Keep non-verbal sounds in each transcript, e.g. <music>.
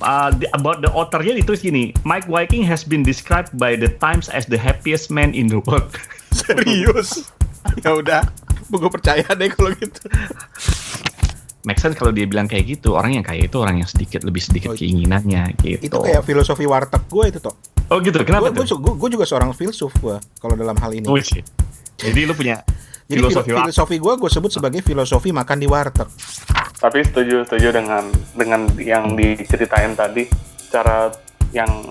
uh, the, about the authornya ditulis gini, Mike Viking has been described by the Times as the happiest man in the world. <laughs> Serius? ya udah, gue percaya deh kalau gitu. Make sense kalau dia bilang kayak gitu. Orang yang kaya itu orang yang sedikit lebih sedikit Oh, keinginannya gitu. Itu kayak filosofi warteg gue itu toh. Oh gitu. Kenapa Gue tuh? gue juga seorang filsuf gue kalau dalam hal ini. Oh, shit. Jadi lu punya Jadi filosofi filosofi gue gue sebut sebagai filosofi makan di warteg. Tapi setuju setuju dengan dengan yang diceritain tadi cara yang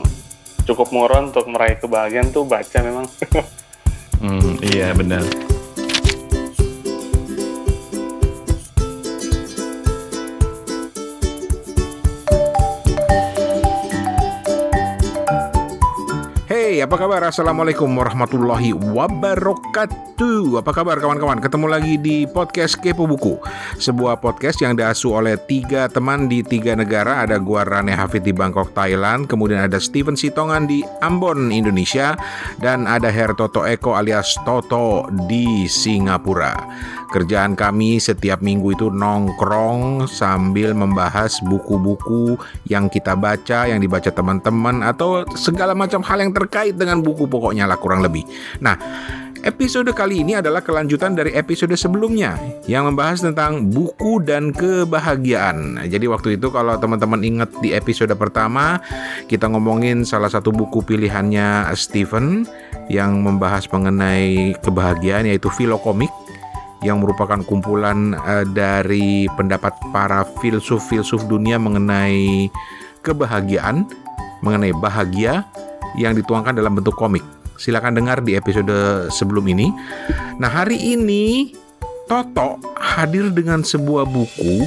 cukup murah untuk meraih kebahagiaan tuh baca memang. <laughs> Hmm, iya benar. Apa kabar? Assalamualaikum warahmatullahi wabarakatuh. Apa kabar kawan-kawan? Ketemu lagi di podcast Kepo Buku. Sebuah podcast yang diasuh oleh tiga teman di tiga negara. Ada gua Rane Hafid di Bangkok, Thailand. Kemudian ada Steven Sitongan di Ambon, Indonesia. Dan ada Her Toto Eko alias Toto di Singapura. Kerjaan kami setiap minggu itu nongkrong sambil membahas buku-buku yang kita baca, yang dibaca teman-teman, atau segala macam hal yang terkait dengan buku pokoknya lah kurang lebih. Nah, episode kali ini adalah kelanjutan dari episode sebelumnya yang membahas tentang buku dan kebahagiaan. Jadi waktu itu kalau teman-teman ingat di episode pertama, kita ngomongin salah satu buku pilihannya Stephen yang membahas mengenai kebahagiaan yaitu Filokomik yang merupakan kumpulan eh, dari pendapat para filsuf-filsuf dunia mengenai kebahagiaan, mengenai bahagia yang dituangkan dalam bentuk komik. Silakan dengar di episode sebelum ini. Nah, hari ini Toto hadir dengan sebuah buku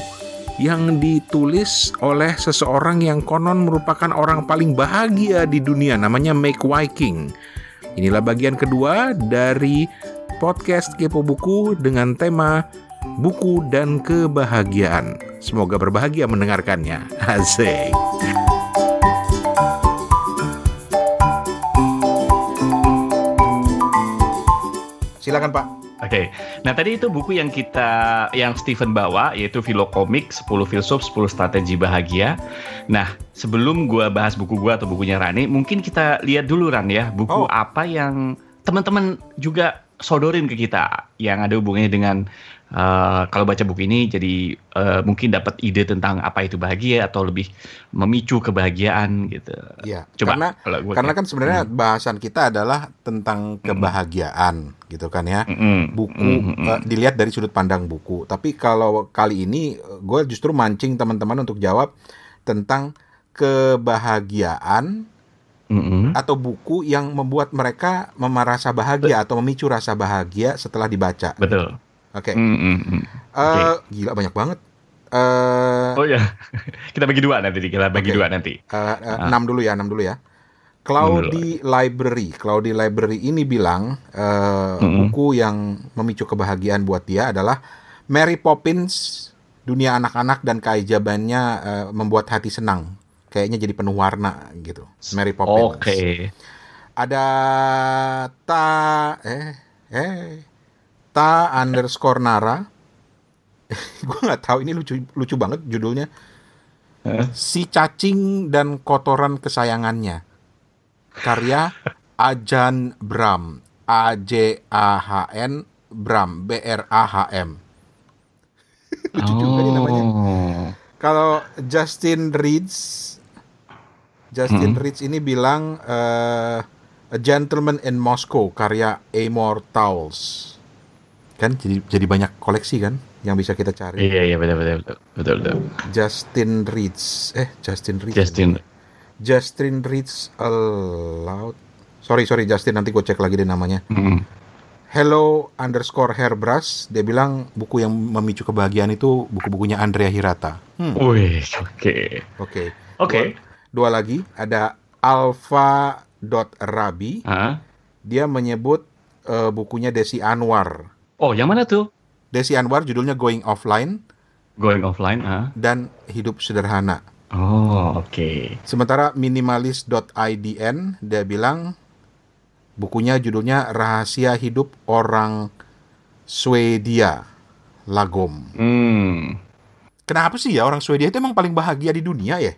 yang ditulis oleh seseorang yang konon merupakan orang paling bahagia di dunia, namanya Make Viking. Inilah bagian kedua dari podcast Kepo Buku dengan tema buku dan kebahagiaan. Semoga berbahagia mendengarkannya. <laughs> Asik. Silakan Pak. Oke, nah tadi itu buku yang kita, yang Stephen bawa, yaitu Filokomik, 10 Filsuf, 10 Strategi Bahagia. Nah, sebelum gua bahas buku gua atau bukunya Rani, mungkin kita lihat dulu Ran ya, buku Oh. apa yang teman-teman juga sodorin ke kita, yang ada hubungannya dengan eh, kalau baca buku ini jadi eh, mungkin dapat ide tentang apa itu bahagia atau lebih memicu kebahagiaan gitu. Iya, Coba karena kalau gua karena kan sebenarnya bahasan kita adalah tentang kebahagiaan gitu kan ya. Mm-mm. buku Mm-mm. eh, dilihat dari sudut pandang buku. Tapi kalau kali ini gue justru mancing teman-teman untuk jawab tentang kebahagiaan Mm-mm. atau buku yang membuat mereka merasa bahagia atau memicu rasa bahagia setelah dibaca. Betul. Oke, Mm-mm. Eh, gila banyak banget. Eh, Oh ya, <laughs> kita bagi dua nanti, kita bagi Oke. dua nanti. eh, eh, enam dulu ya, enam dulu ya. Cloudy Library, Cloudy Library ini bilang eh, Mm-mm. buku yang memicu kebahagiaan buat dia adalah Mary Poppins, dunia anak-anak dan keajaibannya eh, membuat hati senang. Kayaknya jadi penuh warna gitu. Mary Poppins. Oke. Ada ta eh eh ta underscore Nara. <laughs> Gue nggak tahu ini lucu lucu banget judulnya. Hah? Si cacing dan kotoran kesayangannya. Karya Ajan Bram. A J A H N Bram B R A H M. <laughs> Lucu juga nih namanya. Oh. Kalau Justin Reeds, Justin Reeds ini bilang eh, A Gentleman in Moscow karya Amor Towles. Kan jadi jadi banyak koleksi kan yang bisa kita cari. Iya iya betul betul betul betul betul. Justin Reeds, eh Justin Reeds. Justin. Justin Reeds Aloud. Sorry sorry Justin nanti gue cek lagi deh namanya. Mm. Hello underscore hairbrush. Dia bilang buku yang memicu kebahagiaan itu buku-bukunya Andrea Hirata. Hmm, Wih oke Oke. oke. Dua lagi ada Alpha.rabi. Hah? Dia menyebut eh, bukunya Desi Anwar. Oh yang mana tuh? Desi Anwar judulnya Going Offline Going offline? Ah. dan Hidup Sederhana. Oh oke. Sementara minimalis.idn dia bilang bukunya judulnya Rahasia Hidup Orang Swedia Lagom. Hmm. Kenapa sih ya orang Swedia itu emang paling bahagia di dunia ya?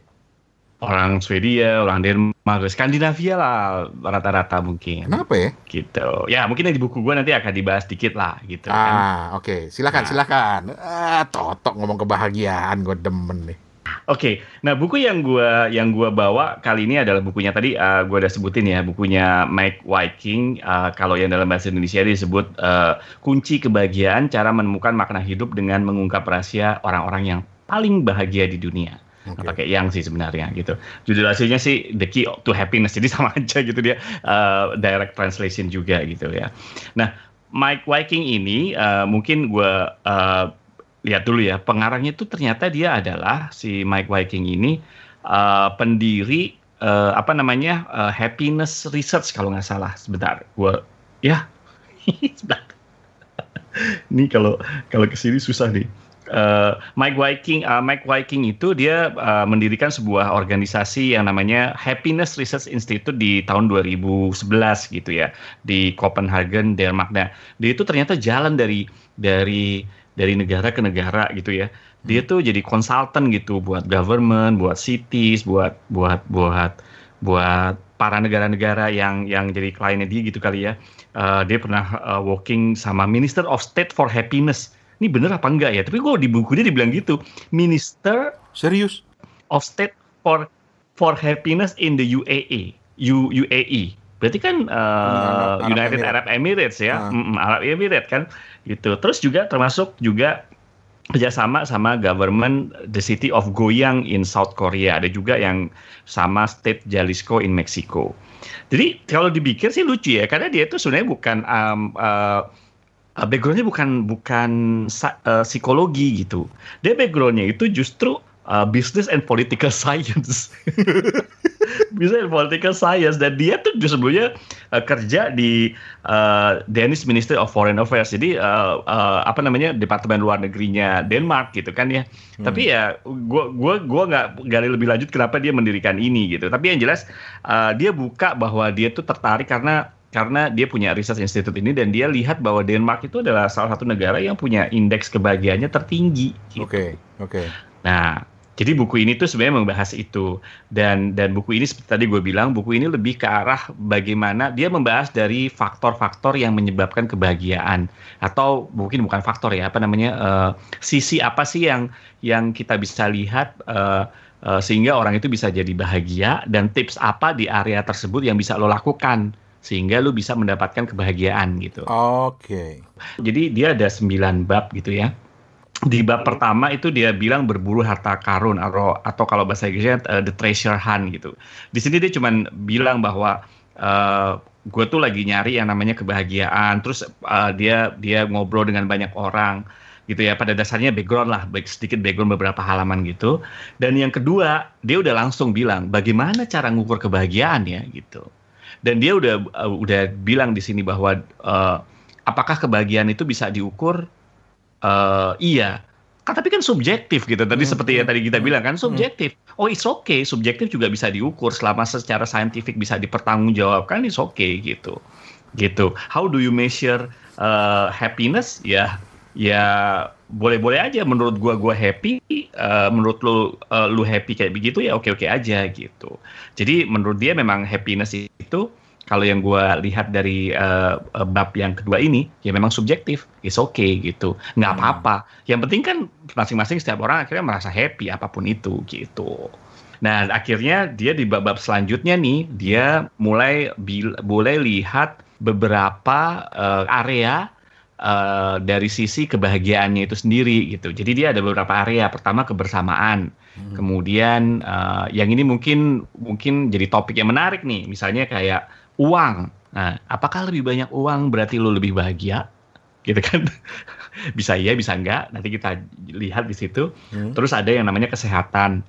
Orang Swedia, orang Denmark, Skandinavia lah rata-rata mungkin. Kenapa ya? Gitu. Ya mungkin di buku gue nanti akan dibahas dikit lah gitu. kan. Ah, oke. Silakan, Nah. silakan. Ah, totok ngomong kebahagiaan, gue demen nih. Oke, nah buku yang gua yang gua bawa kali ini adalah bukunya tadi uh, gua udah sebutin ya, bukunya Mike Viking. Uh, kalau yang dalam bahasa Indonesia disebut uh, kunci kebahagiaan, cara menemukan makna hidup dengan mengungkap rahasia orang-orang yang paling bahagia di dunia. Oke. Nah, pakai yang sih sebenarnya gitu. Judul aslinya sih The Key to Happiness, jadi <laughs> sama aja gitu dia uh, direct translation juga gitu ya. Nah, Mike Viking ini uh, mungkin gua uh, lihat dulu ya pengarangnya itu ternyata dia adalah si Mike Viking ini uh, pendiri uh, apa namanya uh, happiness research kalau nggak salah sebentar gua ya <laughs> sebentar ini kalau kalau ke sini susah nih Uh, Mike Viking, uh, Mike Viking itu dia uh, mendirikan sebuah organisasi yang namanya Happiness Research Institute di tahun 2011 gitu ya di Copenhagen, Denmark. Nah, dia itu ternyata jalan dari dari dari negara ke negara gitu ya. Dia tuh jadi konsultan gitu buat government, buat cities, buat buat buat buat para negara-negara yang yang jadi kliennya dia gitu kali ya. Uh, dia pernah uh, working sama Minister of State for Happiness. Ini bener apa enggak ya? Tapi gue di buku dia dibilang gitu. Minister Serius? of State for for Happiness in the UAE. U, UAE. Berarti kan uh, Arab- Arab United Emirates. Arab Emirates ya. Mm-mm, Arab Emirates kan, gitu. Terus juga termasuk juga kerjasama sama government the city of Goyang in South Korea. Ada juga yang sama state Jalisco in Mexico. Jadi kalau dipikir sih lucu ya, karena dia itu sebenarnya bukan um, uh, uh, backgroundnya bukan bukan uh, psikologi gitu. Dia backgroundnya itu justru uh, business and political <laughs> science. <laughs> business and political science dan dia tuh sebelumnya uh, kerja di uh, Danish Ministry of Foreign Affairs. Jadi uh, uh, apa namanya departemen luar negerinya Denmark gitu kan ya. Tapi ya gua gua gua nggak gali lebih lanjut kenapa dia mendirikan ini gitu. Tapi yang jelas uh, dia buka bahwa dia tuh tertarik karena karena dia punya research institute ini dan dia lihat bahwa Denmark itu adalah salah satu negara yang punya indeks kebahagiaannya tertinggi. gitu. Oke, oke. Nah, jadi buku ini tuh sebenarnya membahas itu dan dan buku ini seperti tadi gue bilang buku ini lebih ke arah bagaimana dia membahas dari faktor-faktor yang menyebabkan kebahagiaan atau mungkin bukan faktor ya apa namanya eh, sisi apa sih yang yang kita bisa lihat eh, sehingga orang itu bisa jadi bahagia dan tips apa di area tersebut yang bisa lo lakukan sehingga lo bisa mendapatkan kebahagiaan gitu. Oke. Jadi dia ada sembilan bab gitu ya. Di bab pertama itu dia bilang berburu harta karun atau atau kalau bahasa Inggrisnya uh, the treasure hunt gitu. Di sini dia cuman bilang bahwa gue tuh lagi nyari yang namanya kebahagiaan. Terus uh, dia dia ngobrol dengan banyak orang gitu ya. Pada dasarnya background lah, baik sedikit background beberapa halaman gitu. Dan yang kedua dia udah langsung bilang bagaimana cara ngukur kebahagiaan ya gitu. Dan dia udah uh, udah bilang di sini bahwa uh, apakah kebahagiaan itu bisa diukur? Eh, iya. Kan tapi kan subjektif gitu. Tadi Hmm, seperti yang hmm, tadi kita hmm, bilang kan subjektif. Oh, it's okay. Subjektif juga bisa diukur selama secara saintifik bisa dipertanggungjawabkan it's okay gitu. Gitu. How do you measure uh, happiness? Ya ya boleh-boleh aja menurut gua gua happy, uh, menurut lu uh, lu happy kayak begitu ya oke-oke aja gitu. Jadi menurut dia memang happiness itu kalau yang gue lihat dari uh, bab yang kedua ini ya memang subjektif, is okay gitu, nggak Hmm. apa-apa. Yang penting kan masing-masing setiap orang akhirnya merasa happy apa pun itu gitu. Nah akhirnya dia di bab-bab selanjutnya nih dia mulai bil- boleh lihat beberapa uh, area uh, dari sisi kebahagiaannya itu sendiri gitu. Jadi dia ada beberapa area. Pertama kebersamaan. Hmm. Kemudian uh, yang ini mungkin mungkin jadi topik yang menarik nih. Misalnya kayak uang. Nah, apakah lebih banyak uang berarti lu lebih bahagia? Gitu kan? <laughs> bisa iya, bisa enggak. Nanti kita lihat di situ. Hmm. Terus ada yang namanya kesehatan.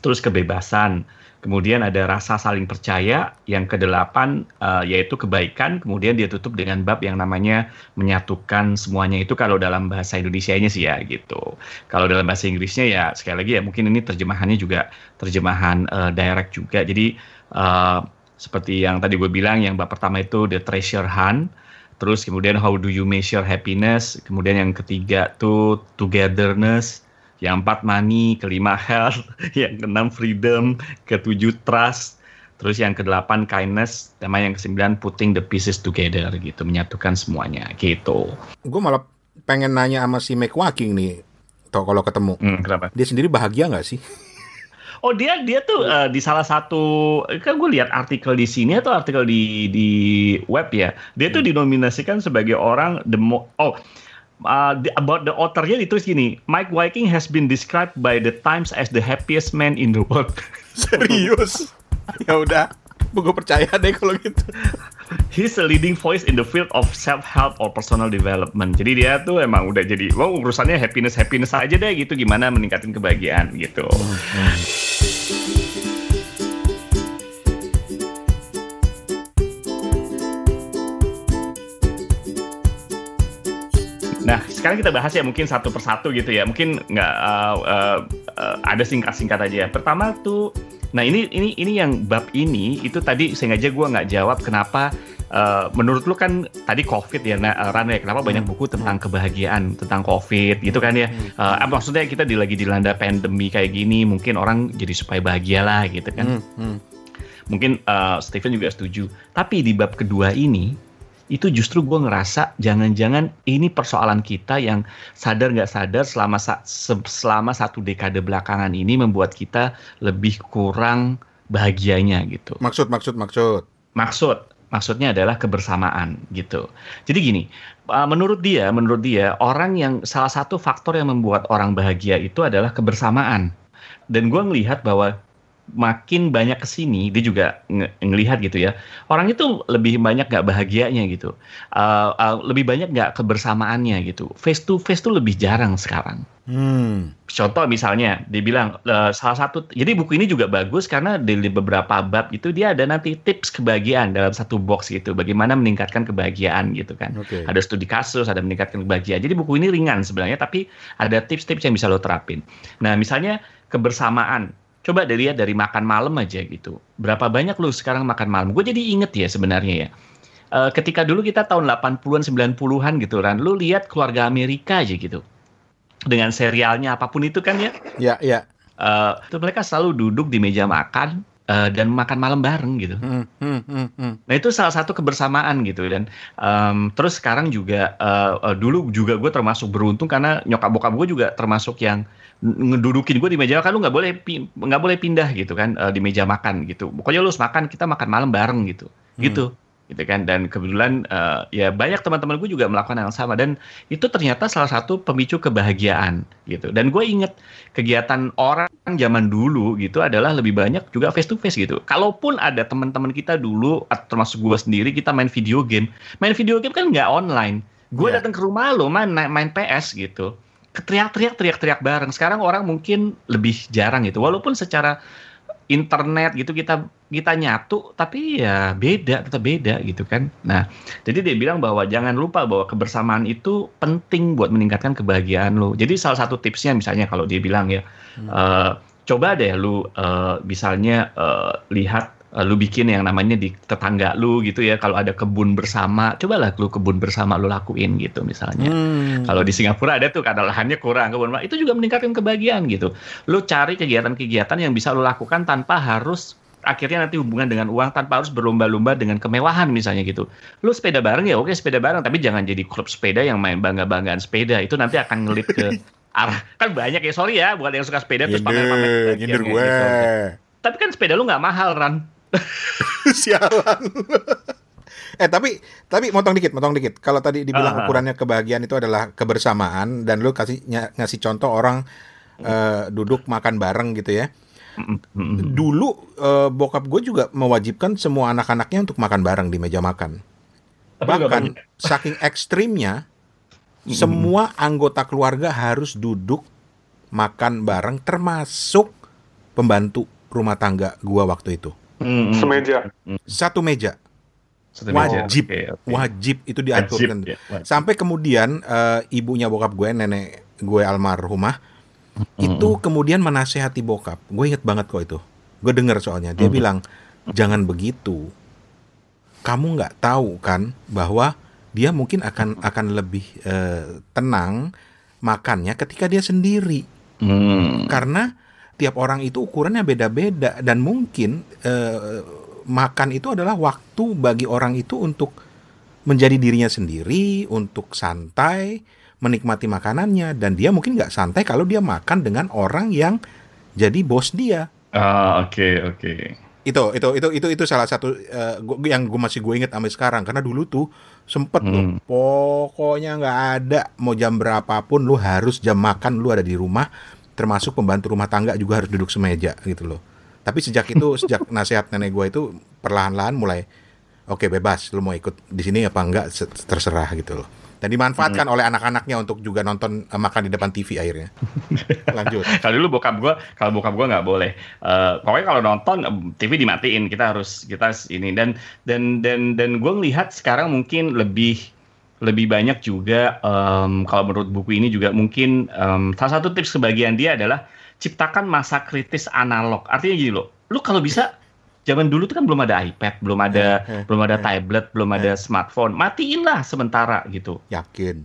Terus kebebasan. Kemudian ada rasa saling percaya. Yang kedelapan uh, yaitu kebaikan. Kemudian dia tutup dengan bab yang namanya menyatukan semuanya itu kalau dalam bahasa Indonesianya sih ya gitu. Kalau dalam bahasa Inggrisnya ya sekali lagi ya mungkin ini terjemahannya juga terjemahan uh, direct juga. Jadi uh, seperti yang tadi gue bilang yang bab pertama itu the treasure hunt. Terus kemudian how do you measure happiness? Kemudian yang ketiga tuh togetherness. Yang empat money, kelima health, <laughs> yang keenam freedom, ketujuh trust, terus yang kedelapan kindness, sama yang kesembilan putting the pieces together gitu, menyatukan semuanya gitu. Gue malah pengen nanya sama si Mike Walking nih, tau kalau ketemu. Hmm, kenapa? Dia sendiri bahagia nggak sih? Oh dia dia tuh uh, di salah satu kan gue lihat artikel di sini atau artikel di di web ya. Dia tuh dinominasikan sebagai orang the mo oh uh, the, about the authornya ditulis gini, Mike Viking has been described by the Times as the happiest man in the world. <laughs> Serius? ya udah, gue percaya deh kalau gitu. He's a leading voice in the field of self-help or personal development. Jadi dia tuh emang udah jadi, wow urusannya happiness happiness aja deh gitu, gimana meningkatin kebahagiaan gitu. Nah, sekarang kita bahas ya mungkin satu persatu gitu ya. Mungkin nggak uh, uh, uh, ada singkat-singkat aja. Pertama tuh, nah ini ini ini yang bab ini itu tadi sengaja gue nggak jawab kenapa. Uh, menurut lu kan tadi COVID ya, nah, Ran ya, kenapa banyak buku tentang kebahagiaan, tentang COVID gitu kan ya? Uh, maksudnya kita di, lagi dilanda pandemi kayak gini, mungkin orang jadi supaya bahagia lah gitu kan? Hmm, Mungkin uh, Stephen juga setuju. Tapi di bab kedua ini, itu justru gue ngerasa jangan-jangan ini persoalan kita yang sadar nggak sadar selama selama satu dekade belakangan ini membuat kita lebih kurang bahagianya gitu. Maksud, maksud, maksud. Maksud, maksudnya adalah kebersamaan gitu. Jadi gini, uh, menurut dia, menurut dia orang yang salah satu faktor yang membuat orang bahagia itu adalah kebersamaan. Dan gue ngelihat bahwa makin banyak ke sini dia juga ng ngelihat gitu ya. Orang itu lebih banyak nggak bahagianya gitu. Uh, uh, lebih banyak nggak kebersamaannya gitu. Face to face tuh lebih jarang sekarang. Hmm. contoh misalnya dia bilang uh, salah satu jadi buku ini juga bagus karena di beberapa bab itu dia ada nanti tips kebahagiaan dalam satu box gitu. Bagaimana meningkatkan kebahagiaan gitu kan. Oke. ada studi kasus ada meningkatkan kebahagiaan. Jadi buku ini ringan sebenarnya tapi ada tips-tips yang bisa lo terapin. Nah misalnya kebersamaan coba dilihat dari makan malam aja gitu. Berapa banyak lu sekarang makan malam? Gue jadi inget ya sebenarnya ya. Uh, ketika dulu kita tahun 80-an 90-an gitu kan, lu lihat keluarga Amerika aja gitu. Dengan serialnya apa pun itu kan ya. Ya, ya. Uh, itu mereka selalu duduk di meja makan uh, dan makan malam bareng gitu. Hmm, hmm, hmm, hmm. Nah itu salah satu kebersamaan gitu dan um, terus sekarang juga uh, uh, dulu juga gue termasuk beruntung karena nyokap bokap gue juga termasuk yang ngedudukin gue di meja makan lu nggak boleh nggak boleh pindah gitu kan uh, di meja makan gitu. Pokoknya lu harus makan kita makan malam bareng gitu. Hmm. gitu. Gitu kan. Dan kebetulan uh, ya banyak teman-teman gue juga melakukan hal yang sama. Dan itu ternyata salah satu pemicu kebahagiaan gitu. Dan gue inget kegiatan orang zaman dulu gitu adalah lebih banyak juga face to face gitu. Kalaupun ada teman-teman kita dulu atau termasuk gue sendiri kita main video game. Main video game kan nggak online. Gue Iya. datang ke rumah lo main main PS gitu teriak-teriak teriak-teriak bareng. Sekarang orang mungkin lebih jarang gitu. Walaupun secara internet gitu kita kita nyatu tapi ya beda tetap beda gitu kan. Nah jadi dia bilang bahwa jangan lupa bahwa kebersamaan itu penting buat meningkatkan kebahagiaan lo. Jadi salah satu tipsnya misalnya kalau dia bilang ya eh, coba deh lu eh, misalnya eh, lihat lu bikin yang namanya di tetangga lu gitu ya kalau ada kebun bersama cobalah lu kebun bersama lu lakuin gitu misalnya Hmm. kalau di Singapura ada tuh karena lahannya kurang kebun itu juga meningkatkan kebahagiaan gitu. Lu cari kegiatan-kegiatan yang bisa lu lakukan tanpa harus akhirnya nanti hubungan dengan uang tanpa harus berlomba-lomba dengan kemewahan misalnya gitu. Lu sepeda bareng ya oke sepeda bareng tapi jangan jadi klub sepeda yang main bangga-banggaan sepeda itu nanti akan ngelip ke <laughs> arah kan banyak ya sorry ya buat yang suka sepeda terus pamer-pamer Nyindir, gue. gitu. Tapi kan sepeda lu nggak mahal Ran. <laughs> Sialan. eh tapi tapi motong dikit, motong dikit. Kalau tadi dibilang Ah, ah. ukurannya kebahagiaan itu adalah kebersamaan dan lu kasih ny- ngasih contoh orang eh, duduk makan bareng gitu ya. Dulu eh, bokap gue juga mewajibkan semua anak-anaknya untuk makan bareng di meja makan. Tapi Bahkan saking ekstrimnya semua anggota keluarga harus duduk makan bareng termasuk pembantu rumah tangga gua waktu itu. Mm, mm. Semeja. Satu meja. Satu meja. Wajib. Oke, oke. Wajib itu Wajib, diaturkan. ya, wajib. Sampai kemudian eh, ibunya bokap gue, nenek gue almarhumah, itu kemudian menasehati bokap. Gue inget banget kok itu. Gue denger soalnya. Dia bilang, jangan begitu. Kamu nggak tahu kan bahwa dia mungkin akan akan lebih eh, tenang makannya ketika dia sendiri. Hmm. Karena tiap orang itu ukurannya beda-beda dan mungkin eh, makan itu adalah waktu bagi orang itu untuk menjadi dirinya sendiri, untuk santai, menikmati makanannya dan dia mungkin nggak santai kalau dia makan dengan orang yang jadi bos dia. Ah, oke oke. Itu itu itu itu itu salah satu gua- yang gue masih gue inget sampai sekarang karena dulu tuh sempet tuh Hmm. pokoknya nggak ada mau jam berapapun lu harus jam makan lu ada di rumah termasuk pembantu rumah tangga juga harus duduk semeja gitu loh. Tapi sejak itu <laughs> sejak nasihat nenek gue itu perlahan-lahan mulai oke bebas lu mau ikut di sini apa enggak se- terserah gitu loh. Dan dimanfaatkan oleh anak-anaknya untuk juga nonton eh, makan di depan TV akhirnya. <laughs> Lanjut. Kalau dulu bokap gua, kalau bokap gua nggak boleh. Eh, pokoknya kalau nonton TV dimatiin, kita harus kita ini dan dan dan dan gue ngelihat sekarang mungkin lebih lebih banyak juga em, kalau menurut buku ini juga mungkin em, salah satu tips kebahagiaan dia adalah ciptakan masa kritis analog. Artinya gini loh, lu kalau bisa zaman dulu tuh kan belum ada iPad, belum ada Eh, eh, belum ada eh. tablet, belum ada smartphone. Matiin lah sementara gitu. Yakin.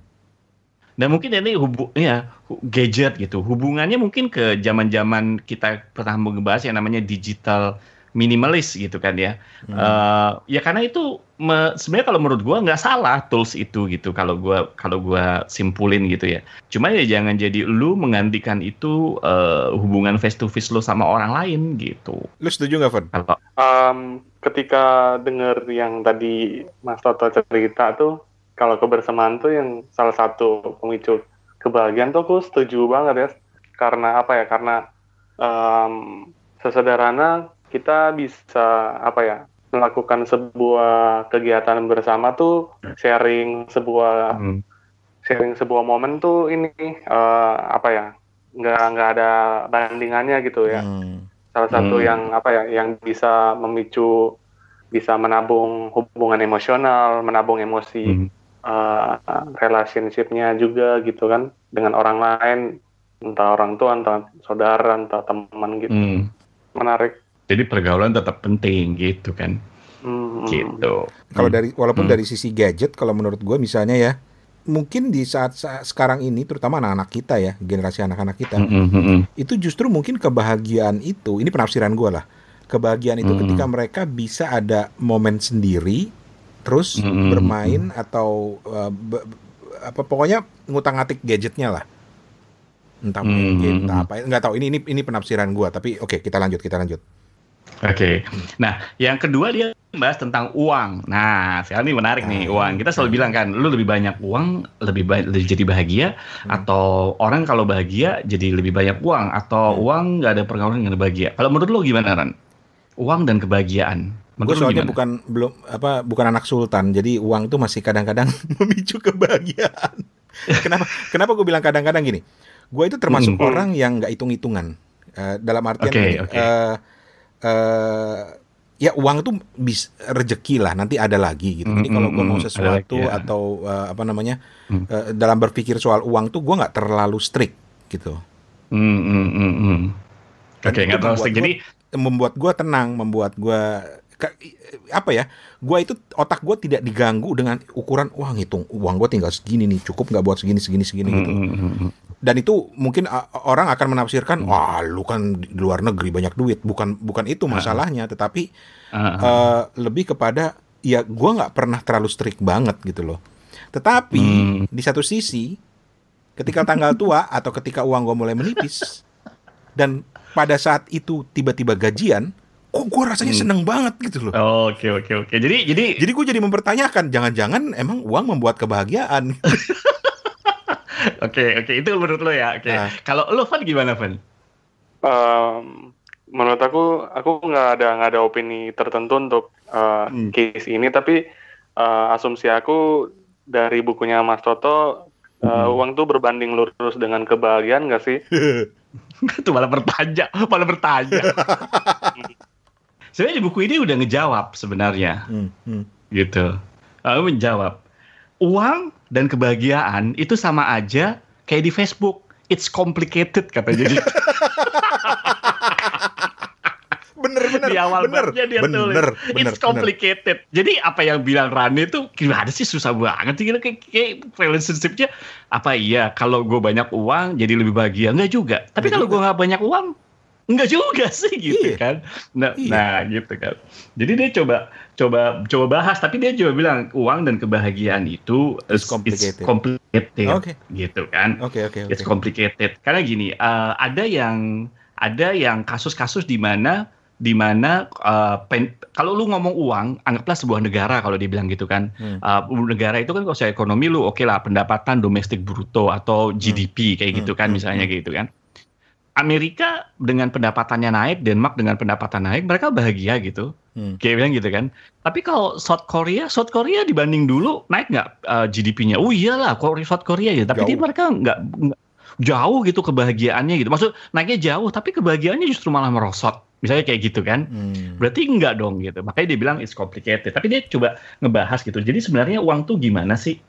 Dan mungkin ini hubu ya hu- gadget gitu. Hubungannya mungkin ke zaman-zaman kita pernah membahas yang namanya digital minimalis gitu kan ya. Hmm. Eh, ya karena itu me- sebenarnya kalau menurut gua nggak salah tools itu gitu kalau gua kalau gua simpulin gitu ya. Cuma ya jangan jadi lu menggantikan itu eh, hubungan face to face lu sama orang lain gitu. Lu setuju nggak, Fon? Kalau Em, ketika dengar yang tadi Mas Toto cerita tuh, kalau kebersamaan tuh yang salah satu pemicu kebahagiaan tuh aku setuju banget ya. Karena apa ya? Karena em, sesederhana kita bisa apa ya? melakukan sebuah kegiatan bersama tuh sharing sebuah Hmm. sharing sebuah momen tuh ini eh, apa ya? nggak nggak ada bandingannya gitu ya Hmm. salah satu Hmm. yang apa ya yang bisa memicu bisa menabung hubungan emosional menabung emosi Hmm. uh, relationship-nya juga gitu kan dengan orang lain entah orang tua entah saudara entah teman gitu Hmm. menarik Jadi pergaulan tetap penting gitu kan. Hmm. Gitu. Kalau dari walaupun Hmm. dari sisi gadget, kalau menurut gue misalnya ya, mungkin di saat, saat sekarang ini, terutama anak-anak kita ya, generasi anak-anak kita, Hmm, hmm, hmm, hmm. itu justru mungkin kebahagiaan itu, ini penafsiran gue lah, kebahagiaan itu Hmm. ketika mereka bisa ada momen sendiri, terus Hmm. bermain atau uh, be- apa pokoknya ngutang-ngatik gadgetnya lah. Entah main Hmm. game, entah apa, nggak tahu. Ini ini ini penafsiran gue, tapi oke kita lanjut, kita lanjut. Oke. Nah, yang kedua dia bahas tentang uang. Nah, sekarang ini menarik nih Ah. uang. Kita selalu bilang kan, lu lebih banyak uang, lebih baik lebih jadi bahagia, Hmm. atau orang kalau bahagia jadi lebih banyak uang, atau Hmm. uang nggak ada pergaulan yang bahagia. Kalau menurut lu gimana Ran? Uang dan kebahagiaan. Gue soalnya gimana? bukan belum apa bukan anak sultan, jadi uang tuh masih kadang-kadang <laughs> memicu kebahagiaan. kenapa? Kenapa gue bilang kadang-kadang gini? Gue itu termasuk Mm. orang yang nggak hitung-hitungan. Eh, dalam artian Oke, gini, oke. Eh, ya uang tuh bis rezeki lah, nanti ada lagi gitu. Jadi Mm, kalau mm, gue mau mm, sesuatu lagi, ya. atau eh, apa namanya Mm. eh, dalam berpikir soal uang tuh gue nggak terlalu strict gitu. Hmm, hmm, hmm. Dan Oke, itu nggak terlalu strict. Jadi, membuat gue tenang, membuat gue apa ya? Gue itu otak gue tidak diganggu dengan ukuran wah ngitung uang gue tinggal segini nih cukup nggak buat segini segini segini hmm, gitu. hmm, hmm. Dan itu mungkin orang akan menafsirkan wah lu kan di luar negeri banyak duit. Bukan bukan itu masalahnya, tetapi Ah, ah. eh, lebih kepada ya gue nggak pernah terlalu strict banget gitu loh. Tetapi Hmm. di satu sisi ketika tanggal tua atau ketika uang gue mulai menipis dan pada saat itu tiba-tiba gajian, kok gue rasanya Hmm. seneng banget gitu loh. Oke, oke, oke. Jadi, jadi, Jadi gue jadi mempertanyakan, jangan-jangan emang uang membuat kebahagiaan. <laughs> oke, oke. Itu menurut lo ya. Oke. Nah. Kalau lo Van gimana Van? Em, menurut aku aku nggak ada nggak ada opini tertentu untuk eh, Hmm. case ini tapi eh, asumsi aku dari bukunya Mas Toto eh, Hmm. uang tuh berbanding lurus dengan kebahagiaan nggak sih <laughs> itu malah bertanya, malah bertanya. <laughs> Sebenarnya di buku ini udah ngejawab sebenarnya, Hmm, hmm. gitu. Lalu menjawab, uang dan kebahagiaan itu sama aja kayak di Facebook. It's complicated kata jadi. <laughs> bener bener di awal bener dia bener, tulis bener, it's bener. complicated jadi apa yang bilang Rani itu gimana sih susah banget sih kayak, kayak relationshipnya apa iya kalau gue banyak uang jadi lebih bahagia enggak juga tapi kalau gue nggak banyak uang enggak juga sih gitu Iya. kan nah, Iya. nah gitu kan jadi dia coba coba coba bahas tapi dia juga bilang uang dan kebahagiaan itu It's complicated. complicated Oke. gitu kan oke oke oke It's complicated. Karena gini, eh, ada yang ada yang kasus-kasus di mana di mana eh, pen- kalau lu ngomong uang, anggaplah sebuah negara kalau dibilang gitu kan. Hmm. Eh, negara itu kan kalau secara ekonomi lu oke lah pendapatan domestik bruto atau GDP kayak gitu Hmm, kan hmm, misalnya hmm. gitu kan. Amerika dengan pendapatannya naik, Denmark dengan pendapatan naik, mereka bahagia gitu. Hmm. Kayak bilang gitu kan. Tapi kalau South Korea, South Korea dibanding dulu naik nggak eh, GDP-nya? Oh iyalah, Korea South Korea gitu. Tapi dia mereka nggak- jauh gitu kebahagiaannya gitu. Maksud naiknya jauh, tapi kebahagiaannya justru malah merosot. Misalnya kayak gitu kan. Hmm. Berarti enggak dong gitu. Makanya dia bilang it's complicated. Tapi dia coba ngebahas gitu. Jadi sebenarnya uang tuh gimana sih?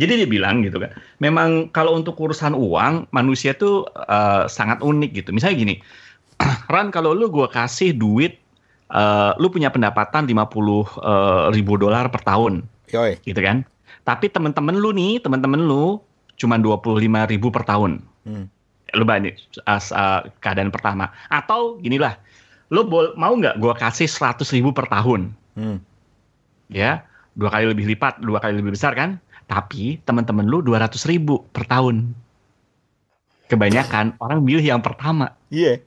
Jadi dia bilang gitu kan. Memang kalau untuk urusan uang, manusia tuh eh, sangat unik gitu. Misalnya gini. <clears throat> Ran kalau lu gua kasih duit eh, lu punya pendapatan 50 eh, ribu dolar per tahun Yoi. gitu kan. Tapi temen-temen lu nih, temen-temen lu cuma 25 ribu per tahun. Hmm. Lu banyak as, uh, keadaan pertama. Atau ginilah, lu bol- mau nggak gua kasih 100 ribu per tahun? Hmm. Ya, dua kali lebih lipat, dua kali lebih besar kan? Tapi temen-temen lu 200 ribu per tahun. Kebanyakan orang milih yang pertama Iya.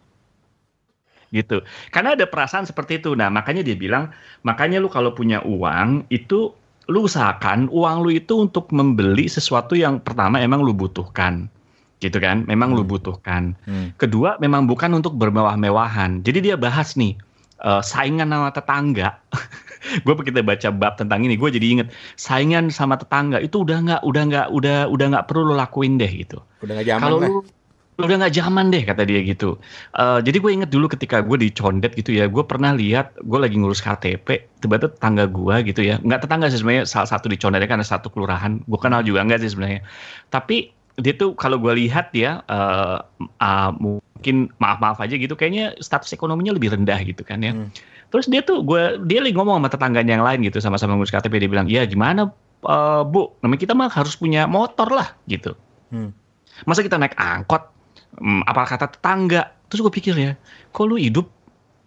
gitu. Karena ada perasaan seperti itu. Nah, makanya dia bilang, makanya lu kalau punya uang itu lu usahakan uang lu itu untuk membeli sesuatu yang pertama emang lu butuhkan. Gitu kan? Memang lu Hmm. butuhkan. Hmm. Kedua, memang bukan untuk bermewah-mewahan. Jadi dia bahas nih eh, saingan sama tetangga. <laughs> gue kita baca bab tentang ini, gue jadi inget saingan sama tetangga itu udah nggak, udah nggak, udah udah nggak perlu lo lakuin deh gitu Udah gak zaman kalau lu udah nggak zaman deh kata dia gitu. Eh, jadi gue inget dulu ketika gue dicondet gitu ya, gue pernah lihat gue lagi ngurus KTP, tiba-tiba tetangga gue gitu ya, nggak tetangga sih sebenarnya salah satu dicondet karena satu kelurahan, gue kenal juga enggak sih sebenarnya. Tapi dia tuh kalau gue lihat dia eh, ah, mungkin maaf-maaf aja gitu, kayaknya status ekonominya lebih rendah gitu kan ya. Hmm. Terus dia tuh gue dia lagi ngomong sama tetangganya yang lain gitu sama-sama ngurus KTP dia bilang, ya gimana eh, bu, namanya kita mah harus punya motor lah gitu. Hmm. masa kita naik angkot? Hmm, apa kata tetangga? Terus gue pikir ya kok lu hidup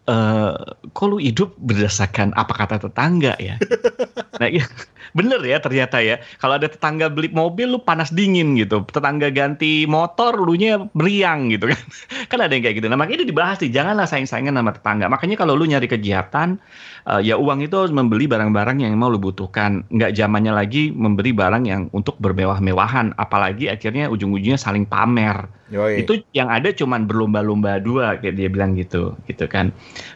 eh kok lu hidup berdasarkan apa kata tetangga ya <laughs> nah iya. <laughs> Bener ya ternyata ya. Kalau ada tetangga beli mobil lu panas dingin gitu. Tetangga ganti motor lu nya meriang gitu kan. <laughs> Kan ada yang kayak gitu. Nah makanya itu dibahas nih janganlah saing-saingan sama tetangga. Makanya kalau lu nyari kegiatan eh, ya uang itu harus membeli barang-barang yang mau lu butuhkan. Nggak zamannya lagi memberi barang yang untuk bermewah-mewahan. Apalagi akhirnya ujung-ujungnya saling pamer Yoi. itu yang ada cuman berlomba-lomba dua kayak dia bilang gitu gitu kan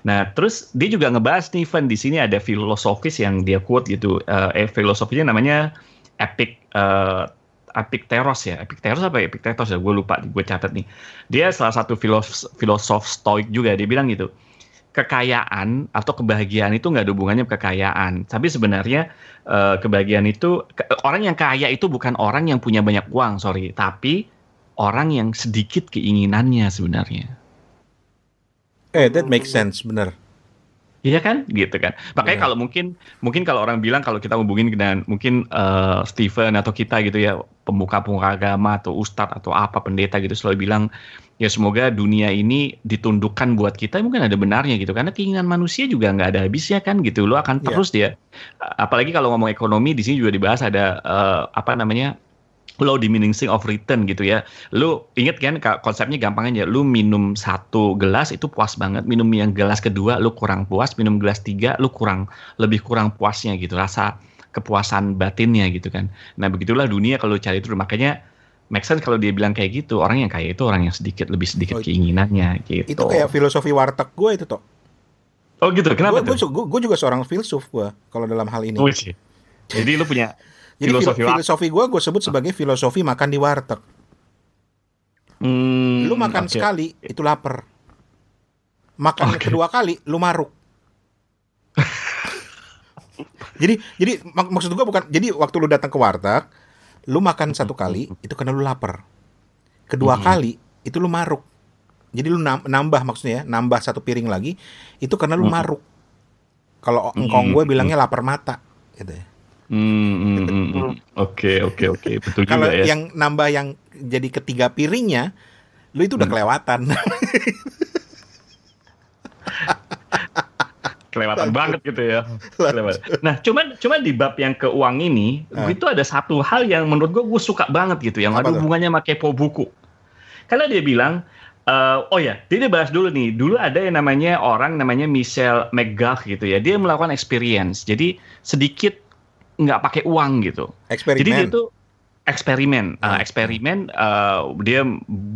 nah terus dia juga ngebahas nih Van di sini ada filosofis yang dia quote gitu eh eh, filosofinya namanya epic eh, Epictetus ya, Epictetus apa ya? Epictetus ya, gue lupa, gue catat nih. Dia salah satu filosof, filosof stoik juga, dia bilang gitu, kekayaan atau kebahagiaan itu nggak ada hubungannya kekayaan. Tapi sebenarnya eh, kebahagiaan itu, ke- orang yang kaya itu bukan orang yang punya banyak uang, sorry, tapi orang yang sedikit keinginannya sebenarnya. Eh, that makes sense, bener. Iya kan, gitu kan. Makanya Benar. kalau mungkin, mungkin kalau orang bilang kalau kita hubungin dengan mungkin eh, Steven atau kita gitu ya, pemuka-pemuka agama atau ustadz atau apa pendeta gitu selalu bilang ya semoga dunia ini ditundukkan buat kita mungkin ada benarnya gitu karena keinginan manusia juga nggak ada habisnya kan gitu lo akan Iya. terus dia apalagi kalau ngomong ekonomi di sini juga dibahas ada eh, apa namanya low diminishing of return gitu ya. Lu inget kan ka- konsepnya gampang aja. Lu minum satu gelas itu puas banget. Minum yang gelas kedua lu kurang puas. Minum gelas tiga lu kurang lebih kurang puasnya gitu. Rasa kepuasan batinnya gitu kan. Nah begitulah dunia kalau cari itu. Makanya make sense kalau dia bilang kayak gitu. Orang yang kaya itu orang yang sedikit lebih sedikit Oh, keinginannya gitu. Itu kayak filosofi warteg gue itu toh. oh gitu. Kenapa Gue tuh? juga seorang filsuf gue kalau dalam hal ini. Oh. Jadi lu punya <laughs> Jadi filosofi filosofi, gue gue sebut sebagai filosofi makan di warteg. Hmm, Lu makan oke. sekali itu lapar. Makan Oke. kedua kali lu maruk. <laughs> jadi jadi mak- maksud gue bukan jadi waktu lu datang ke warteg, lu makan satu kali itu karena lu lapar. Kedua Mhm. kali itu lu maruk. Jadi lu nam- nambah maksudnya ya, nambah satu piring lagi itu karena lu Hmm. maruk. Kalau Hmm, engkong gue hmm. bilangnya lapar mata gitu ya. Hmm, hmm, hmm. <laughs> Oke, oke, oke. Betul Kalau juga ya. yang nambah yang jadi ketiga piringnya, lu itu udah Hmm. kelewatan. <laughs> kelewatan banget gitu ya. Kelewatan. Nah, cuman cuman di bab yang ke uang ini, Ah. itu ada satu hal yang menurut gue gue suka banget gitu, yang ada hubungannya sama kepo buku. Karena dia bilang, eh, oh ya, dia, dia bahas dulu nih. Dulu ada yang namanya orang namanya Michelle McGuff gitu ya. Dia melakukan experience, jadi sedikit nggak pakai uang gitu. Eksperimen. Jadi dia tuh eksperimen, Hmm. Uh, eksperimen uh, dia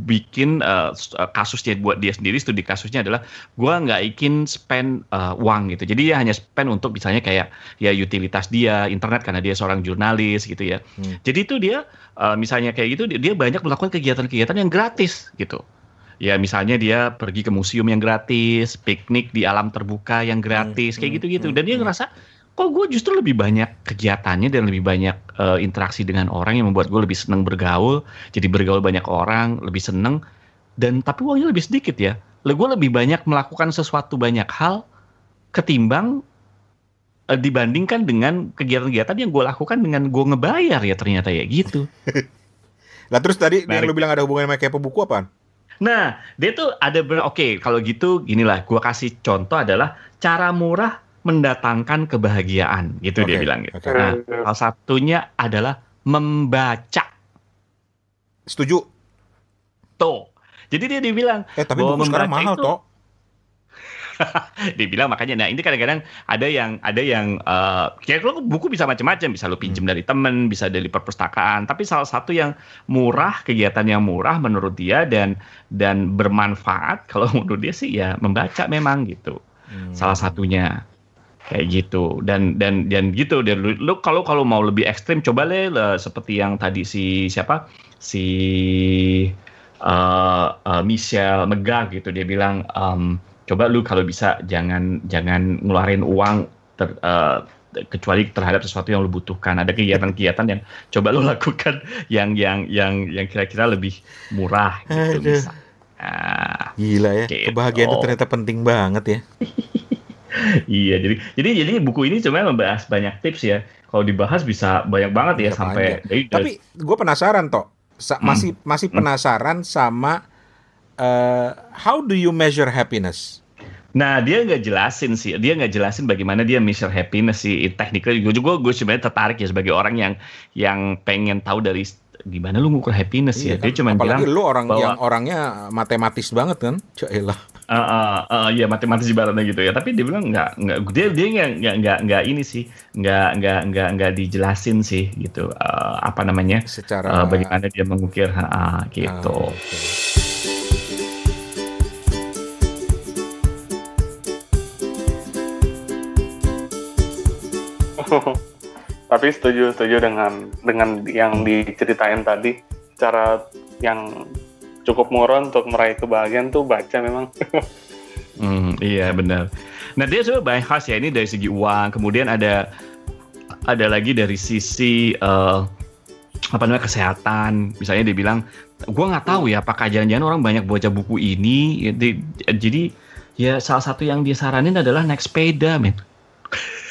bikin uh, kasusnya buat dia sendiri. Studi kasusnya adalah gua nggak ingin spend uh, uang gitu. Jadi dia hanya spend untuk misalnya kayak ya utilitas dia, internet karena dia seorang jurnalis gitu ya. Hmm. Jadi itu dia uh, misalnya kayak gitu dia- banyak melakukan kegiatan-kegiatan yang gratis gitu. Ya misalnya dia pergi ke museum yang gratis, piknik di alam terbuka yang gratis, Hmm, kayak hmm, gitu-gitu. hmm, Dan dia hmm. ngerasa kok gue justru lebih banyak kegiatannya dan lebih banyak eh, interaksi dengan orang yang membuat gue lebih seneng bergaul jadi bergaul banyak orang lebih seneng dan tapi uangnya lebih sedikit ya gue lebih banyak melakukan sesuatu banyak hal ketimbang eh, dibandingkan dengan kegiatan-kegiatan yang gue lakukan dengan gue ngebayar ya ternyata ya gitu Lah <laughs> terus tadi yang Menarik. lu bilang ada hubungannya sama kepo buku apaan? Nah, dia tuh ada ber- oke kalau gitu ginilah gua kasih contoh adalah cara murah mendatangkan kebahagiaan gitu dia Oke, bilang gitu. oke. Nah, salah satunya adalah membaca. Setuju. Tuh. Jadi dia dibilang, Eh tapi Bahwa buku sekarang mahal toh. <laughs> dia bilang makanya nah ini kadang-kadang ada yang ada yang eh kayak lo buku bisa macam-macam, bisa lo pinjem dari temen, bisa dari perpustakaan, tapi salah satu yang murah, kegiatan yang murah menurut dia dan dan bermanfaat <laughs> kalau menurut dia sih ya membaca memang gitu. Hmm. salah satunya kayak gitu. Dan dan dan gitu. Dan lu, lu kalau kalau mau lebih ekstrim coba le le, seperti yang tadi si siapa? Si uh, uh, Michelle Megah gitu. Dia bilang um, coba lu kalau bisa jangan jangan ngeluarin uang ter, uh, kecuali terhadap sesuatu yang lu butuhkan. Ada kegiatan-kegiatan yang coba lu <laughs> lakukan yang yang yang yang kira-kira lebih murah gitu Aduh. Nah, Gila ya, Gitu. kebahagiaan itu ternyata penting banget ya. <laughs> <laughs> Iya, jadi jadi jadi buku ini cuma membahas banyak tips ya. Kalau dibahas bisa banyak banget ya sampai. Tapi gue penasaran toh, Sa- Hmm. masih masih penasaran sama eh, how do you measure happiness? nah dia nggak jelasin sih, dia nggak jelasin bagaimana dia measure happiness sih. Tekniknya gue juga gue sebenarnya tertarik ya sebagai orang yang yang pengen tahu dari gimana lu ngukur happiness ya. Iya Dia kan? cuma bilang, lu orang bahwa- yang orangnya matematis banget kan? Cailah. "Ah, ah, ah, ya matematis ibaratnya gitu ya. Tapi dia bilang nggak nggak dia dia nggak nggak nggak nggak ini sih, nggak nggak nggak nggak dijelasin sih gitu. Eh, apa namanya? Secara Eh, bagaimana dia mengukir ah, gitu. Ah, oke. <laughs> Tapi setuju setuju dengan dengan yang diceritain tadi cara yang cukup murah untuk meraih kebahagiaan tuh baca memang. <laughs> Hmm, iya benar. Nah dia sebenarnya banyak khas ya ini dari segi uang, kemudian ada ada lagi dari sisi eh, apa namanya kesehatan. Misalnya dia bilang, gua nggak tahu ya apakah jangan-jangan orang banyak baca buku ini. Jadi, jadi ya salah satu yang dia saranin adalah naik sepeda, men.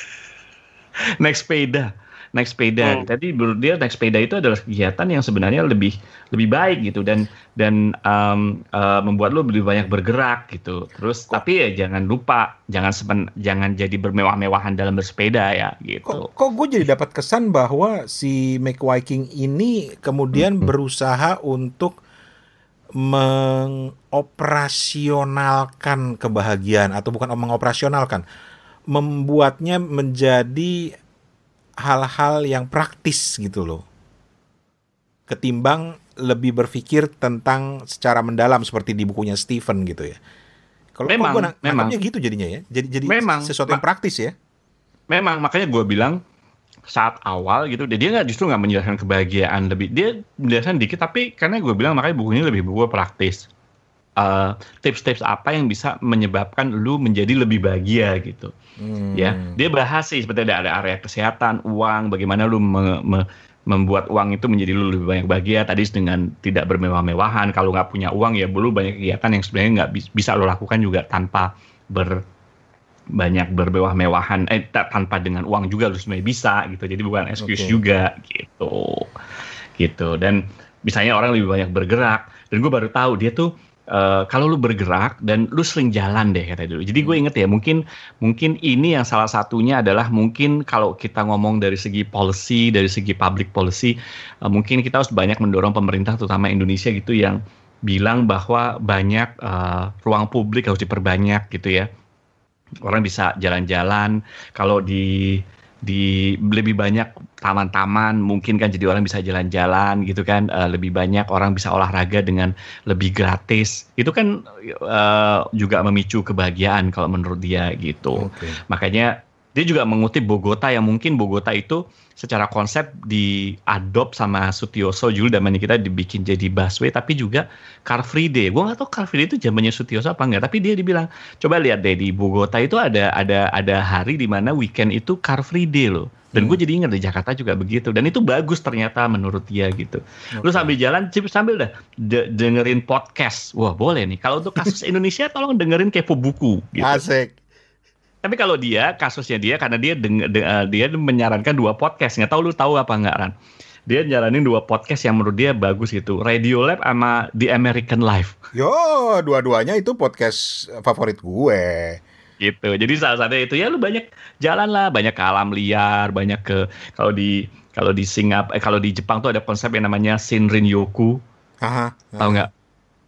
<laughs> naik sepeda, naik sepeda. Hmm. Jadi menurut dia naik sepeda itu adalah kegiatan yang sebenarnya lebih lebih baik gitu dan dan em, eh, membuat lo lebih banyak bergerak gitu. Terus tapi ya jangan lupa jangan sepen, jangan jadi bermewah-mewahan dalam bersepeda ya gitu. Kok, kok gue jadi dapat kesan bahwa si Make Viking ini kemudian Mhm. berusaha untuk mengoperasionalkan kebahagiaan atau bukan mengoperasionalkan, membuatnya menjadi hal-hal yang praktis gitu loh. Ketimbang lebih berpikir tentang secara mendalam seperti di bukunya Stephen gitu ya. Kalau Memang, gua memang. gitu jadinya ya. Jadi jadi Memang. sesuatu yang praktis ya. Memang makanya gue bilang saat awal gitu dia nggak justru nggak menjelaskan kebahagiaan lebih dia menjelaskan dikit tapi karena gue bilang makanya buku ini lebih buku praktis Eh, tips-tips apa yang bisa menyebabkan lu menjadi lebih bahagia gitu. Hmm. ya dia bahas sih seperti ada, ada area kesehatan uang bagaimana lu me- me- membuat uang itu menjadi lu lebih banyak bahagia. Tadi dengan tidak bermewah-mewahan kalau nggak punya uang ya belum banyak kegiatan yang sebenarnya nggak bisa lo lakukan juga tanpa ber banyak bermewah-mewahan. Eh tanpa dengan uang juga lu sebenarnya bisa gitu. Jadi bukan excuse okay. juga gitu. Gitu. Dan misalnya orang lebih banyak bergerak dan gue baru tahu dia tuh Uh, kalau lu bergerak dan lu sering jalan deh kata dulu. Jadi gue hmm. inget ya mungkin mungkin ini yang salah satunya adalah mungkin kalau kita ngomong dari segi policy dari segi public policy uh, mungkin kita harus banyak mendorong pemerintah terutama Indonesia gitu yang bilang bahwa banyak uh, ruang publik harus diperbanyak gitu ya. Orang bisa jalan-jalan kalau di di lebih banyak taman-taman mungkin kan jadi orang bisa jalan-jalan gitu kan uh, lebih banyak orang bisa olahraga dengan lebih gratis itu kan uh, juga memicu kebahagiaan kalau menurut dia gitu okay. makanya dia juga mengutip Bogota yang mungkin Bogota itu secara konsep diadop sama Sutioso Jul dan kita dibikin jadi busway tapi juga Car Free Day. Gue gak tau Car Free Day itu zamannya Sutioso apa enggak, tapi dia dibilang coba lihat deh di Bogota itu ada ada ada hari di mana weekend itu Car Free Day loh. Dan hmm. gue jadi ingat di Jakarta juga begitu. Dan itu bagus ternyata menurut dia gitu. Okay. Lu sambil jalan, sambil dah de dengerin podcast. Wah boleh nih. Kalau untuk kasus <laughs> Indonesia tolong dengerin kepo buku. Gitu. Asik. Tapi kalau dia kasusnya dia karena dia deng, de, uh, dia menyarankan dua podcast. Nggak tahu lu tahu apa nggak Ran? Dia nyaranin dua podcast yang menurut dia bagus gitu. Radio Lab sama The American Life. Yo, dua-duanya itu podcast favorit gue. Gitu. Jadi salah satu itu ya lu banyak jalan lah, banyak ke alam liar, banyak ke kalau di kalau di Singapura, eh, kalau di Jepang tuh ada konsep yang namanya Shinrin Yoku. Aha, aha. Tahu nggak?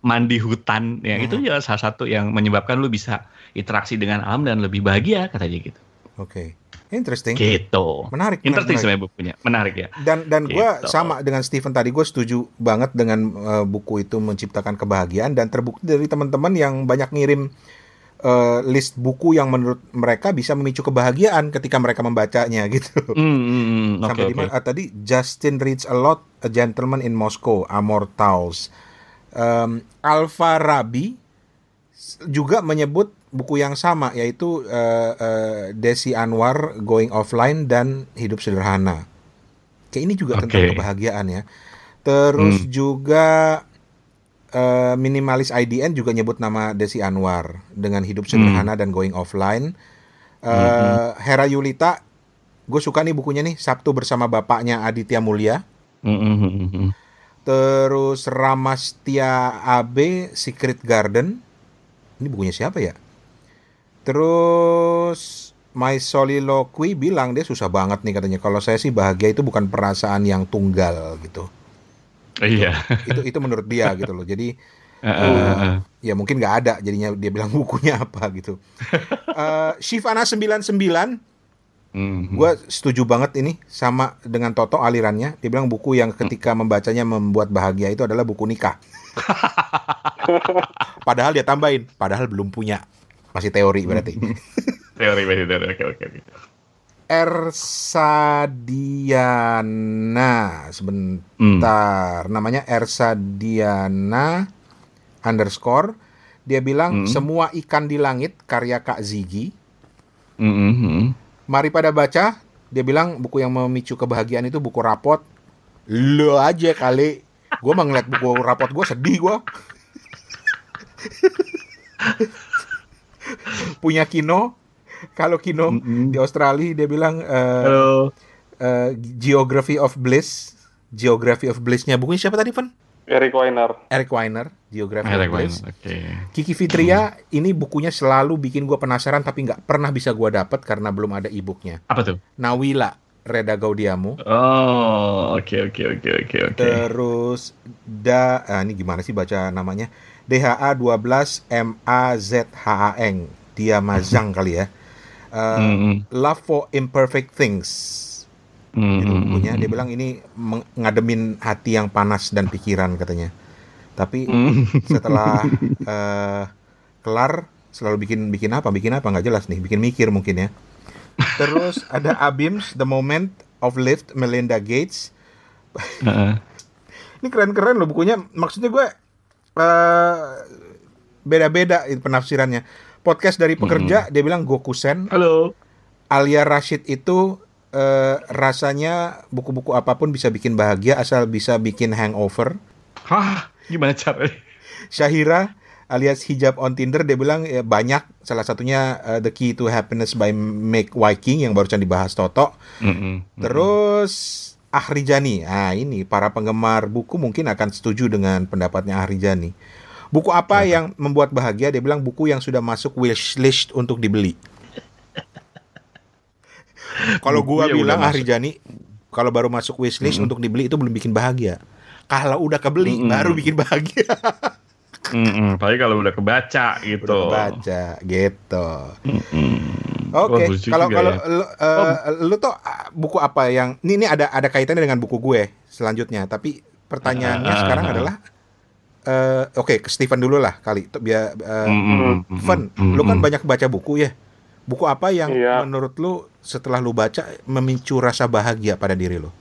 Mandi hutan. Ya, hmm. itu ya salah satu yang menyebabkan lu bisa interaksi dengan alam dan lebih bahagia kata dia gitu. Oke. Okay. Interesting. Gitu. Menarik. Interesting sebenarnya bukunya. Menarik ya. Dan dan gitu. gue sama dengan Stephen tadi gue setuju banget dengan uh, buku itu menciptakan kebahagiaan dan terbukti dari teman-teman yang banyak ngirim uh, list buku yang menurut mereka bisa memicu kebahagiaan ketika mereka membacanya <laughs> gitu. Mm, mm, mm. Sampai okay, di mana okay. uh, tadi Justin reads a lot, a gentleman in Moscow, Amor Towles. Um, Alfa Rabi juga menyebut buku yang sama yaitu uh, uh, Desi Anwar Going Offline dan Hidup Sederhana. Kayak ini juga okay. tentang kebahagiaan ya. Terus hmm. juga uh, minimalis IDN juga nyebut nama Desi Anwar dengan Hidup Sederhana hmm. dan Going Offline. Uh, hmm. Hera Yulita, gue suka nih bukunya nih Sabtu bersama bapaknya Aditya Mulia. Hmm. Terus Ramastia AB Secret Garden. Ini bukunya siapa ya? Terus My Soliloquy bilang dia susah banget nih katanya. Kalau saya sih bahagia itu bukan perasaan yang tunggal gitu. Iya. Itu itu, itu menurut dia gitu loh. Jadi <laughs> uh, uh, uh. ya mungkin nggak ada jadinya dia bilang <laughs> bukunya apa gitu. <laughs> uh, Shivana 99 Mm-hmm. Gue setuju banget ini sama dengan Toto alirannya. Dia bilang buku yang ketika membacanya membuat bahagia itu adalah buku nikah. padahal dia tambahin, padahal belum punya. Masih teori berarti. <laughs> teori masih teori. Oke oke oke. Ersa Diana sebentar mm. namanya Ersa Diana underscore dia bilang mm. semua ikan di langit karya Kak Zigi mm -hmm. mari pada baca dia bilang buku yang memicu kebahagiaan itu buku rapot lo aja kali gue mau ngeliat buku rapot gue sedih gue <laughs> <laughs> punya Kino. Kalau Kino mm -hmm. di Australia dia bilang uh, uh, Geography of Bliss. Geography of Bliss-nya bukunya siapa tadi, Van? Eric Weiner. Eric Weiner, Geography Eric of Bliss. Okay. Kiki Fitria hmm. ini bukunya selalu bikin gue penasaran tapi nggak pernah bisa gue dapat karena belum ada e-booknya. Apa tuh? Nawila Reda Gaudiamu. Oh, oke okay, oke okay, oke okay, oke oke. Terus da ah, ini gimana sih baca namanya? DHA 12 MAZHAN dia mazang <laughs> kali ya. Uh, mm -hmm. Love for Imperfect Things. Mm -hmm. itu bukunya dia bilang ini ngademin hati yang panas dan pikiran katanya. Tapi mm. setelah <laughs> uh, kelar selalu bikin bikin apa? Bikin apa? Nggak jelas nih. Bikin mikir mungkin ya. Terus ada <laughs> Abims The Moment of Lift Melinda Gates. Uh -uh. ini keren-keren loh bukunya. Maksudnya gue uh, beda-beda penafsirannya. Podcast dari pekerja hmm. dia bilang Gokusen. Halo. Alia Rashid itu eh, rasanya buku-buku apa pun bisa bikin bahagia asal bisa bikin hangover. Hah, gimana caranya? Syahira alias hijab on Tinder dia bilang ya, banyak salah satunya uh, The Key to Happiness by Make Viking yang barusan dibahas Toto. Mm-mm. Terus Ahrijani. Ah ini para penggemar buku mungkin akan setuju dengan pendapatnya Ahrijani. Buku apa yang membuat bahagia? Dia bilang buku yang sudah masuk wishlist untuk dibeli. <laughs> Kalau gua bilang. Ahrijani kalau baru masuk wishlist untuk dibeli itu belum bikin bahagia. Kalau udah kebeli Mm-mm. baru bikin bahagia. Mm-mm, Tapi kalau udah kebaca gitu. Udah baca gitu. Mm-mm. Oke, kalau kalau ya. lu, eh, lu tuh ah, buku apa yang ini ini ada ada kaitannya dengan buku gue selanjutnya, tapi pertanyaannya Ah, sekarang ah. adalah eh oke ke Steven dulu lah kali biar eh, Mm-mm, Fen, mm-mm, lu kan mm-mm. banyak baca buku ya. Buku apa yang Iya. menurut lu setelah lu baca memicu rasa bahagia pada diri lu?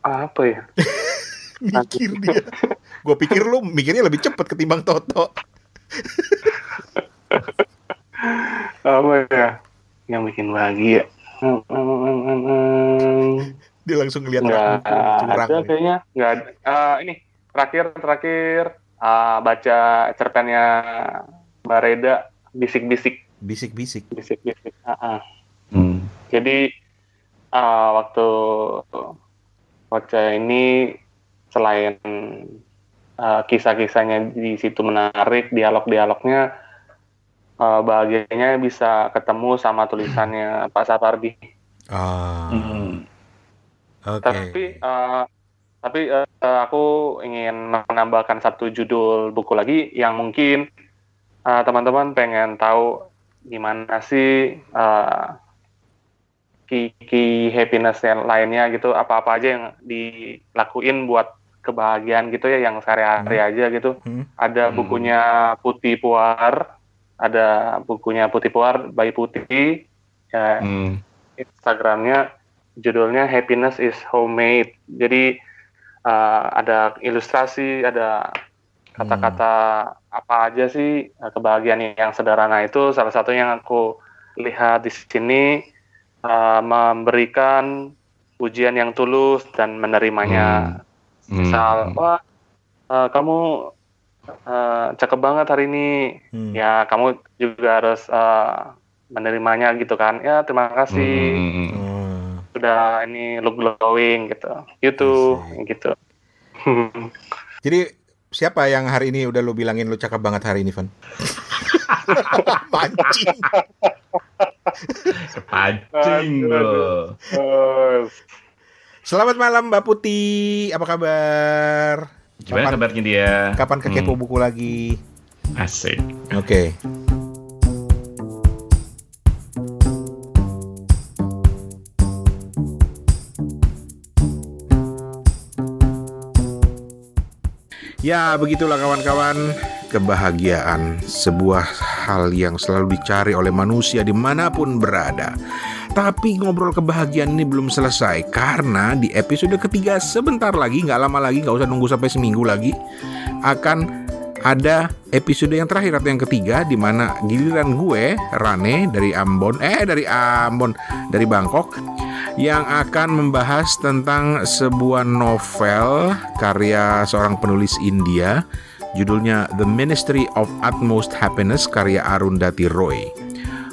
Apa ya? <laughs> Mikir dia. gue pikir lu mikirnya lebih cepet ketimbang Toto. <laughs> Apa ya? Yang bikin bahagia. Hmm, hmm, hmm, hmm, hmm. Dia langsung ngeliat Nggak ada nih. kayaknya. Nggak ada. Ah, ini terakhir terakhir ah, baca cerpennya Mbak Reda bisik-bisik Bisik-bisik. bisik-bisik. Ah, ah. Mm. Jadi ah, waktu baca ini selain ah, kisah-kisahnya di situ menarik, dialog-dialognya ah, bahagianya bisa ketemu sama tulisannya Pak Sapardi. Ah, Mm. oke. Tapi eh, tapi eh, aku ingin menambahkan satu judul buku lagi yang mungkin eh, teman-teman pengen tahu gimana sih eh, key, key happiness yang lainnya gitu apa-apa aja yang dilakuin buat kebahagiaan gitu ya yang sehari-hari aja gitu. Hmm. Ada Hmm. bukunya Putih Puar, ada bukunya Putih Puar by Putih. Ya, Mm. Instagramnya judulnya Happiness is Homemade. Jadi uh, ada ilustrasi, ada kata-kata apa aja sih uh, kebahagiaan yang sederhana itu. Salah satu yang aku lihat di sini uh, memberikan ujian yang tulus dan menerimanya. Hmm. Misal, wah uh, kamu uh, cakep banget hari ini. Hmm. Ya kamu juga harus uh, menerimanya gitu kan. Ya terima kasih Mm. Oh. sudah ini look glowing gitu YouTube Asik. gitu <laughs> Jadi siapa yang hari ini udah lu bilangin lu cakep banget hari ini, Van? <laughs> Pancing. Kepancing Aduh, loh. Selamat malam Mbak Putih. Apa kabar? Gimana Kapan- kabarnya dia? Kapan ke kepo Hmm, buku lagi? Asik. Oke. Ya, begitulah kawan-kawan. Kebahagiaan sebuah hal yang selalu dicari oleh manusia di mana pun berada. Tapi ngobrol kebahagiaan ini belum selesai karena di episode ketiga sebentar lagi, nggak lama lagi, nggak usah nunggu sampai seminggu lagi, akan ada episode yang terakhir atau yang ketiga di mana giliran gue Rane dari Ambon, eh dari Ambon, dari Bangkok yang akan membahas tentang sebuah novel karya seorang penulis India judulnya The Ministry of Utmost Happiness karya Arundhati Roy.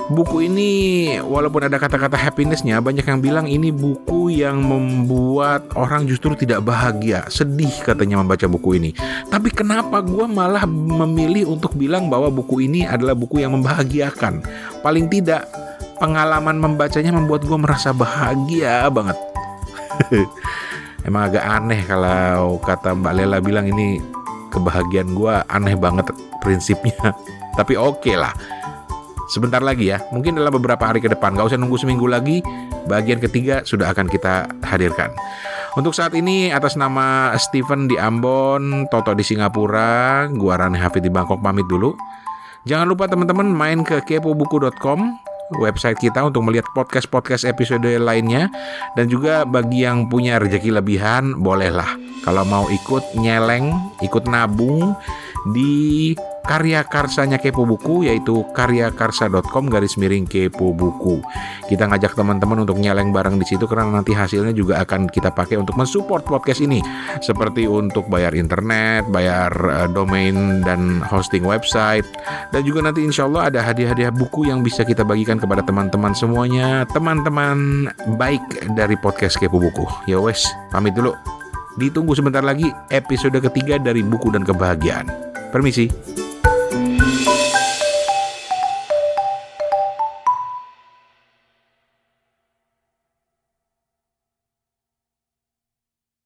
Buku ini walaupun ada kata-kata happinessnya banyak yang bilang ini buku yang membuat orang justru tidak bahagia, sedih katanya membaca buku ini. Tapi kenapa gue malah memilih untuk bilang bahwa buku ini adalah buku yang membahagiakan? Paling tidak pengalaman membacanya membuat gue merasa bahagia banget. <laughs> Emang agak aneh kalau kata Mbak Lela bilang ini kebahagiaan gue aneh banget prinsipnya. <laughs> Tapi oke lah. Sebentar lagi ya, mungkin dalam beberapa hari ke depan, gak usah nunggu seminggu lagi, bagian ketiga sudah akan kita hadirkan. Untuk saat ini, atas nama Steven di Ambon, Toto di Singapura, gua Rani Hafid di Bangkok pamit dulu. Jangan lupa teman-teman main ke kepobuku.com website kita untuk melihat podcast-podcast episode lainnya. Dan juga bagi yang punya rezeki lebihan bolehlah. Kalau mau ikut nyeleng, ikut nabung di karya karsanya Kepo Buku yaitu karyakarsa.com garis miring Kepo Buku. Kita ngajak teman-teman untuk nyeleng bareng di situ karena nanti hasilnya juga akan kita pakai untuk mensupport podcast ini seperti untuk bayar internet, bayar uh, domain dan hosting website dan juga nanti insya Allah ada hadiah-hadiah buku yang bisa kita bagikan kepada teman-teman semuanya, teman-teman baik dari podcast Kepo Buku. Ya wes, pamit dulu. Ditunggu sebentar lagi episode ketiga dari Buku dan Kebahagiaan. Permisi.